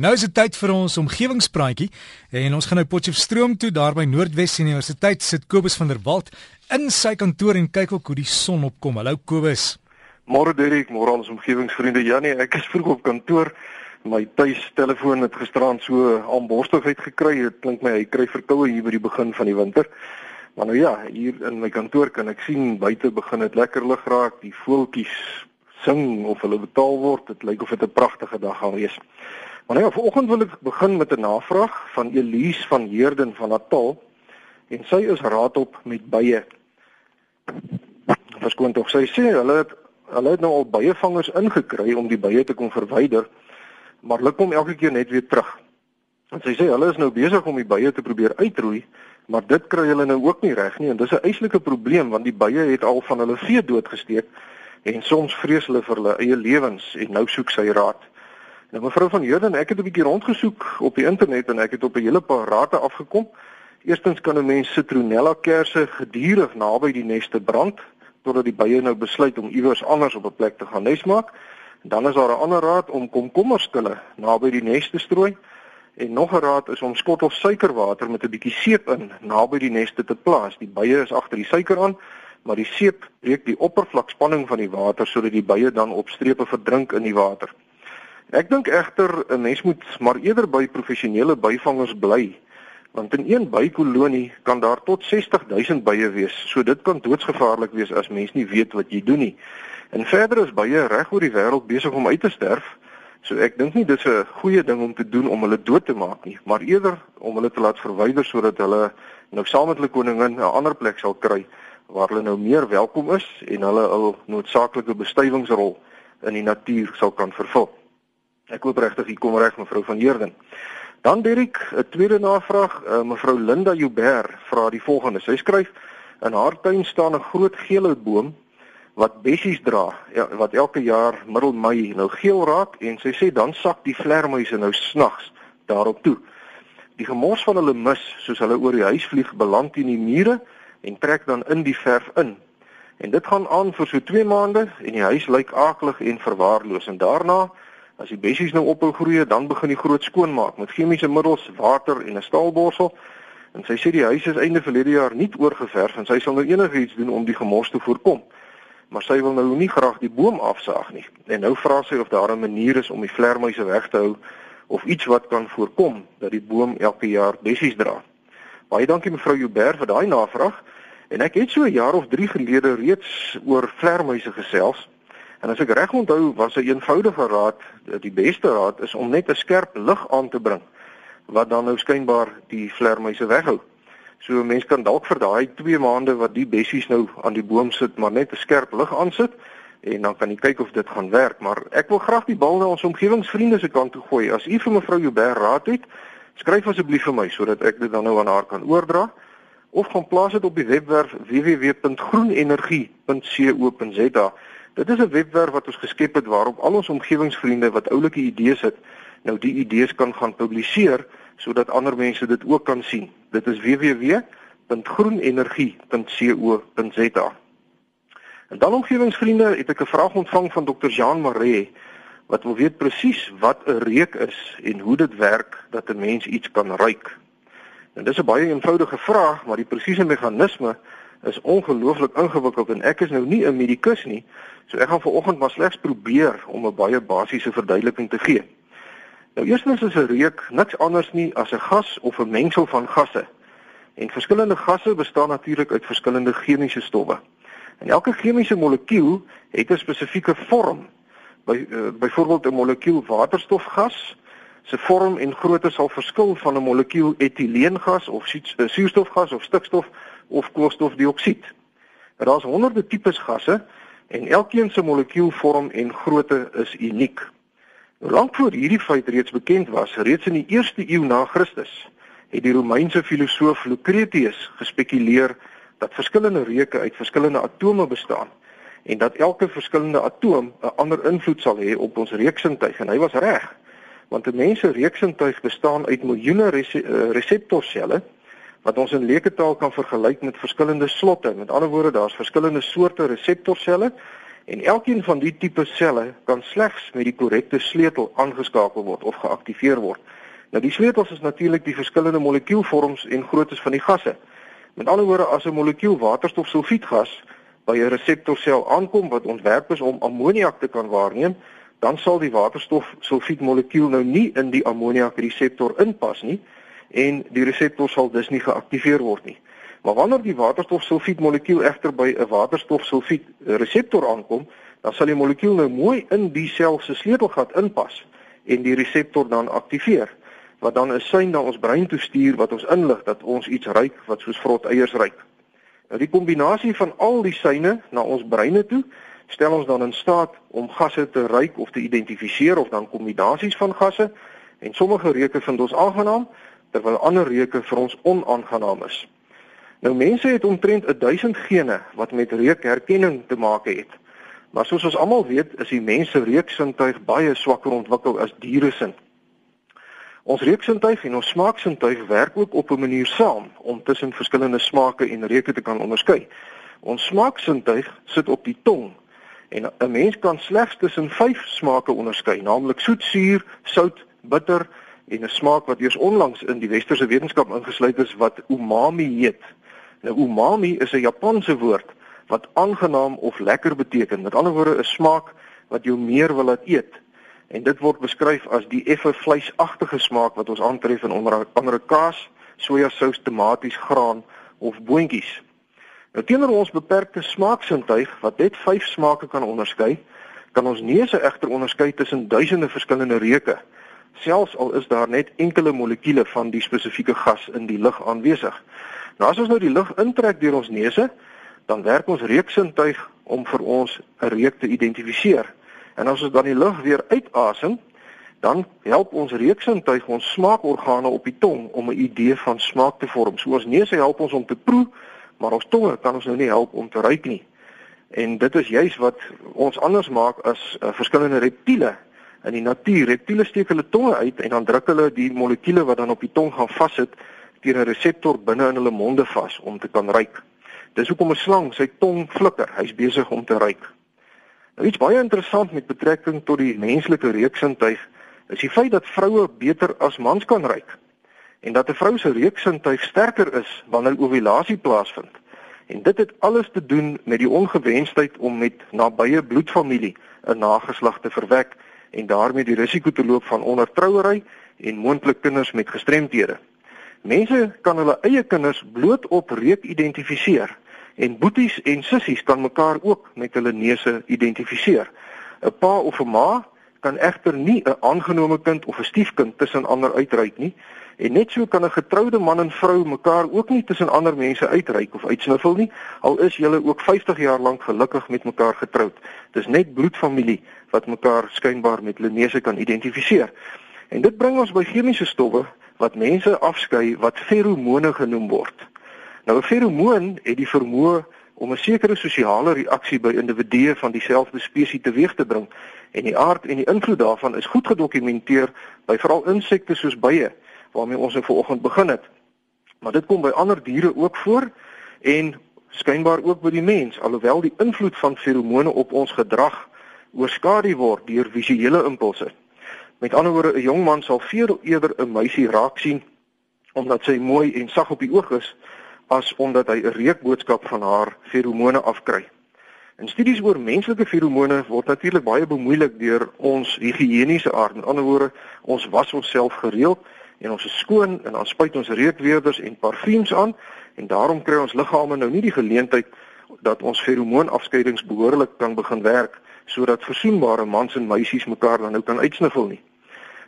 Nou is dit tyd vir ons omgewingspraatjie en ons gaan nou Potchefstroom toe daar by Noordwes Universiteit sit Kobus van der Walt in sy kantoor en kyk ook hoe die son opkom. Hallo Kobus. Môre Derek, môre ons omgewingsvriende. Ja nee, ek is vroeg op kantoor. My tuistelefoon het gisteraan so aanborstigheid gekry. Dit klink my hy kry verkoue hier by die begin van die winter. Maar nou ja, hier in my kantoor kan ek sien buite begin dit lekker lig raak. Die voeltjies sing of hulle betaal word. Dit lyk of dit 'n pragtige dag gaan wees. Maar nou, vanoggend wil ek begin met 'n navraag van Elise van Heerden van Natal en sy is raadop met bye. Verskoon tog, sy sê hulle het hulle het nou al baie vangers ingekry om die bye te kon verwyder, maar hulle kom elke keer net weer terug. En sy sê hulle is nou besig om die bye te probeer uitroei, maar dit kry hulle nou ook nie reg nie en dis 'n eislike probleem want die bye het al van hulle vee doodgesteek en soms vrees hulle vir hulle eie lewens en nou soek sy raad. Nou mevrou van Heerden, ek het 'n bietjie rondgesoek op die internet en ek het op 'n hele paar rate afgekom. Eerstens kan 'n mens citronella kersse gedurig naby die neste brand totdat die bye nou besluit om iewers anders op 'n plek te gaan nes maak. En dan is daar 'n ander raad om komkommerskille naby die neste strooi. En nog 'n raad is om skottel suikerwater met 'n bietjie seep in naby die neste te plaas. Die bye is agter die suiker aan, maar die seep breek die oppervlakspanning van die water sodat die bye dan op strepe verdrink in die water. Ek dink egter 'n mens moet maar eerder by professionele byvangers bly want in een bykolonie kan daar tot 60000 bye wees. So dit kan doodsgevaarlik wees as mens nie weet wat jy doen nie. En verder is bye reg oor die wêreld besig om uit te sterf. So ek dink nie dis 'n goeie ding om te doen om hulle dood te maak nie, maar eerder om hulle te laat verwyder sodat hulle nou saam met hulle koningin 'n ander plek sal kry waar hulle nou meer welkom is en hulle 'n noodsaaklike bestuivingsrol in die natuur sal kan vervul. Ek hoop regtig u kom reg mevrou van Heerden. Dan Dirk, 'n tweede navraag, uh, mevrou Linda Joubert vra die volgende. Sy skryf: In haar tuin staan 'n groot geelhoutboom wat bessies dra, ja, wat elke jaar middel Mei nou geel raak en sy sê dan sak die vlermuise nou snags daarop toe. Die gemors van hulle mis, soos hulle oor die huis vlieg, beland in die mure en trek dan in die verf in. En dit gaan aan vir so 2 maande en die huis lyk aaklig en verwaarloos en daarna As die bessies nou ophou groei, dan begin die groot skoonmaak met chemiese middels, water en 'n staalborsel. En sy sê die huis is einde verlede jaar nie oorgeverf en sy sal nou enigiets doen om die gemors te voorkom. Maar sy wil nou nie graag die boom afsaag nie. En nou vra sy of daar 'n manier is om die vlermuise weg te hou of iets wat kan voorkom dat die boom elke jaar bessies dra. Baie dankie mevrou Joubert vir daai navraag. En ek het so 'n jaar of 3 gelede reeds oor vlermuise gesels. En as ek reg onthou, was 'n eenvoudige raad, die beste raad is om net 'n skerp lig aan te bring wat dan nou skynbaar die vlermuise weghou. So mense kan dalk vir daai 2 maande wat die bessies nou aan die boom sit, maar net 'n skerp lig aansit en dan kan jy kyk of dit gaan werk, maar ek wil graag die bal na ons omgewingsvriende se kant toe gooi. As u vir mevrou Joubert raad het, skryf asseblief vir my sodat ek dit dan nou aan haar kan oordra of gaan plaas dit op die webwerf www.groenenergie.co.za. Dit is 'n webwerf wat ons geskep het waarop al ons omgewingsvriende wat oulike idees het, nou die idees kan gaan publiseer sodat ander mense dit ook kan sien. Dit is www.groenenergie.co.za. En dan omgewingsvriende, het ek 'n vraag ontvang van Dr. Jean Maree wat wil weet presies wat 'n reuk is en hoe dit werk dat 'n mens iets kan ruik. En dis 'n baie eenvoudige vraag, maar die presiese meganisme is ongelooflik ingewikkeld en ek is nou nie 'n medikus nie, so ek gaan vanoggend maar slegs probeer om 'n baie basiese verduideliking te gee. Nou eerstens is 'n reuk niks anders nie as 'n gas of 'n mengsel van gasse. En verskillende gasse bestaan natuurlik uit verskillende chemiese stowwe. En elke chemiese molekuul het 'n spesifieke vorm. By uh, byvoorbeeld 'n molekuul waterstofgas se vorm en grootte sal verskil van 'n molekuul etieleengas of eh, suurstofgas of stikstof of koolstofdioksied. Daar's honderde tipes gasse en elkeen se molekuulvorm en grootte is uniek. Lank voor hierdie feit reeds bekend was, reeds in die 1ste eeu na Christus, het die Romeinse filosoof Lucretius gespekuleer dat verskillende reuke uit verskillende atome bestaan en dat elke verskillende atoom 'n ander invloed sal hê op ons reuksintuig en hy was reg want 'n mens se reuksintuig bestaan uit miljoene eh, reseptorselle wat ons in leeketaal kan vergelyk met verskillende slotte. Met ander woorde, daar's verskillende soorte reseptorselle En elkeen van die tipe selle kan slegs met die korrekte sleutel aangeskakel word of geaktiveer word. Nou die sleutels is natuurlik die verskillende molekuulvorms en groottes van die gasse. Met ander woorde, as 'n molekuul waterstofsulfietgas by 'n reseptorsel aankom wat ontwerp is om ammoniak te kan waarneem, dan sal die waterstofsulfietmolekuul nou nie in die ammoniak reseptor inpas nie en die reseptor sal dus nie geaktiveer word nie. Maar wanneer die waterstofsulfietmolekuul egter by 'n waterstofsulfiet reseptor aankom, dan sal die molekuul nou mooi in die sel se sleutelgat inpas en die reseptor dan aktiveer wat dan 'n sein na ons brein toe stuur wat ons inlig dat ons iets ruik wat soos vrot eiers ruik. Nou die kombinasie van al die seine na ons breine toe stel ons dan in staat om gasse te ruik of te identifiseer of dan kombinasies van gasse en sommige reuke vind ons aangenaam terwyl ander reuke vir ons onaangenaam is. Nou mense het omtrent 1000 gene wat met reukherkenning te maak het. Maar soos ons almal weet, is die mens se reuksintuig baie swakker ontwikkel as diere se. Ons reuksintuig en ons smaaksintuig werk ook op 'n manier saam om tussen verskillende smake en reuke te kan onderskei. Ons smaaksintuig sit op die tong en 'n mens kan slegs tussen 5 smake onderskei, naamlik soet, suur, sout, bitter en 'n smaak wat eers onlangs in die westerse wetenskap ingesluit is wat umami heet. Nou umami is 'n Japanse woord wat aangenaam of lekker beteken. Met ander woorde 'n smaak wat jou meer wil laat eet en dit word beskryf as die effe vleisagtige smaak wat ons aantref in onder andere kaas, sojasous, tomaties, graan of boontjies. Nou teenoor ons beperkte smaaksintuig wat net 5 smake kan onderskei, kan ons neuse egter onderskei tussen duisende verskillende reuke, selfs al is daar net enkele molekuule van die spesifieke gas in die lug aanwesig. Nou as ons nou die lug intrek deur ons neuse, dan werk ons reuksintuig om vir ons 'n reuk te identifiseer. En as ons dan die lug weer uitasem, dan help ons reuksintuig ons smaakorgane op die tong om 'n idee van smaak te vorm. So ons neus help ons om te proe, maar ons tonge kan ons nou nie help om te ruik nie. En dit is juis wat ons anders maak as uh, verskillende reptiele in die natuur. Reptiele steek hulle tonge uit en dan druk hulle die molekuule wat dan op die tong gaan vassit teen 'n reseptor binne in hulle monde vas om te kan ruik. Dis hoekom 'n slang sy tong flikker. Hy's besig om te ruik. Nou iets baie interessant met betrekking tot die menslike reuksintuig is die feit dat vroue beter as mans kan ruik en dat 'n vrou se reuksintuig sterker is wanneer ovulasie plaasvind. En dit het alles te doen met die ongewensheid om met nabye bloedfamilie 'n nageslag te verwek en daarmee die risiko te loop van ondertrouery en moontlik kinders met gestremthede. Mense kan hulle eie kinders bloot op reuk identifiseer En boeties en sissies kan mekaar ook met hulle neuse identifiseer. 'n Pa of 'n ma kan egter nie 'n aangenome kind of 'n stiefkind tussen ander uitreik nie. En net so kan 'n getroude man en vrou mekaar ook nie tussen ander mense uitreik of uitsniffel nie, al is julle ook 50 jaar lank gelukkig met mekaar getroud. Dis net bloedfamilie wat mekaar skynbaar met hulle neuse kan identifiseer. En dit bring ons by chemiese stowwe wat mense afskei wat feromone genoem word. Nou 'n feromoon het die vermoë om 'n sekere sosiale reaksie by individue van dieselfde spesies teweeg te bring en die aard en die invloed daarvan is goed gedokumenteer by veral insekte soos bye waarmee ons nou vanoggend begin het. Maar dit kom by ander diere ook voor en skynbaar ook by die mens alhoewel die invloed van feromone op ons gedrag oorskadu word deur visuele impulse. Met ander woorde 'n jong man sal veel eerder 'n meisie raak sien omdat sy mooi en sag op die oog is as omdat hy 'n reukboodskap van haar feromone afkry. In studies oor menslike feromone word natuurlik baie bemoeilik deur ons higiëniese aard. Met ander woorde, ons was onsself gereeld en ons is skoon en dan spuit ons reukweerders en parfuums aan en daarom kry ons liggame nou nie die geleentheid dat ons feromoonafskeidings behoorlik kan begin werk sodat versoenbare mans en meisies mekaar dan nou kan uitsniffel nie.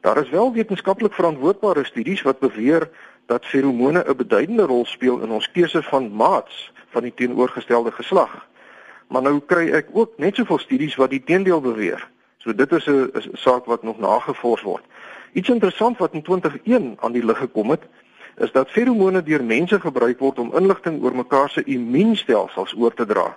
Daar is wel wetenskaplik verantwoordbare studies wat beweer dat feromone 'n beduidende rol speel in ons keuse van maats van die teenoorgestelde geslag. Maar nou kry ek ook net soveel studies wat die teendeel beweer. So dit is 'n saak wat nog nagevors word. Iets interessant wat in 2001 aan die lig gekom het, is dat feromone deur mense gebruik word om inligting oor mekaar se immuunstelsels oor te dra,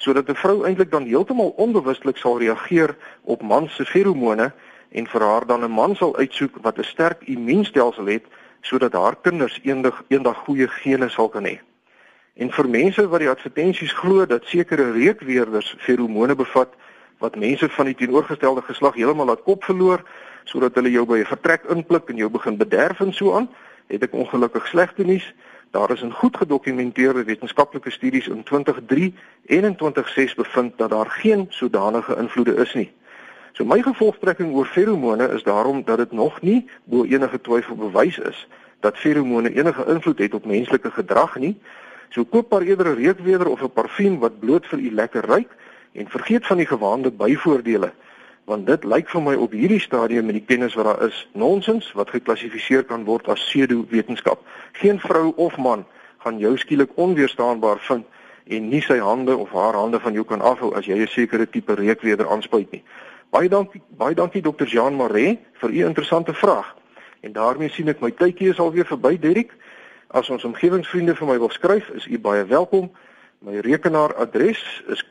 sodat 'n vrou eintlik dan heeltemal onbewustelik sal reageer op man se feromone en vir haar dan 'n man sal uitsoek wat 'n sterk immuunstelsel het sodat haar kinders eendag eendag goeie gene sal kan hê. En vir mense wat die advertensies glo dat sekere reukweerders feromone bevat wat mense van die teenoorgestelde geslag heeltemal laat kop verloor sodat hulle jou by 'n vertrek inpluk en jou begin bederf en so aan, het ek ongelukkig slegte nuus. Daar is in goed gedokumenteerde wetenskaplike studies in 2003 en in 2006 bevind dat daar geen sodanige invloede is nie. So my gevolgtrekking oor feromone is daarom dat dit nog nie bo enige twyfel bewys is dat feromone enige invloed het op menslike gedrag nie. So koop maar eerder 'n reukweder of 'n parfuum wat bloot vir u lekker ruik en vergeet van die gewaande byvoordele want dit lyk vir my op hierdie stadium met die kennis wat daar is nonsens wat geklassifiseer kan word as pseudo wetenskap. Geen vrou of man gaan jou skielik onweerstaanbaar vind en nie sy hande of haar hande van jou kan afhou as jy 'n sekere tipe reukweder aanspuit nie. Baie dankie, baie dankie dokter Jean Maree vir u interessante vraag. En daarmee sien ek my tydjie is alweer verby, Derek. As ons omgewingsvriende vir my wil skryf, is u baie welkom. My rekenaaradres is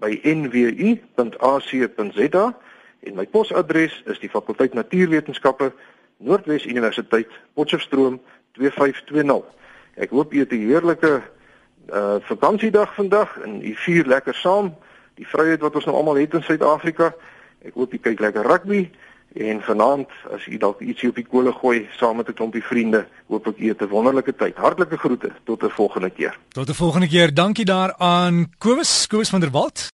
kobus.vanderwalt@nwu.ac.za en my posadres is die fakulteit Natuurwetenskappe, Noordwes Universiteit, Potchefstroom 2520. Ek hoop u het 'n heerlike uh vakansiedag vandag en u vier lekker saam die vryheid wat ons nou almal het in Suid-Afrika. Ek hoop u kyk lekker rugby en vanaand as u dalk ietsie op die kole gooi saam met 'n klompie vriende, hoop ek u het 'n wonderlike tyd. Hartlike groete tot 'n volgende keer. Tot 'n volgende keer. Dankie daaraan Kobus, Kobus van der Walt.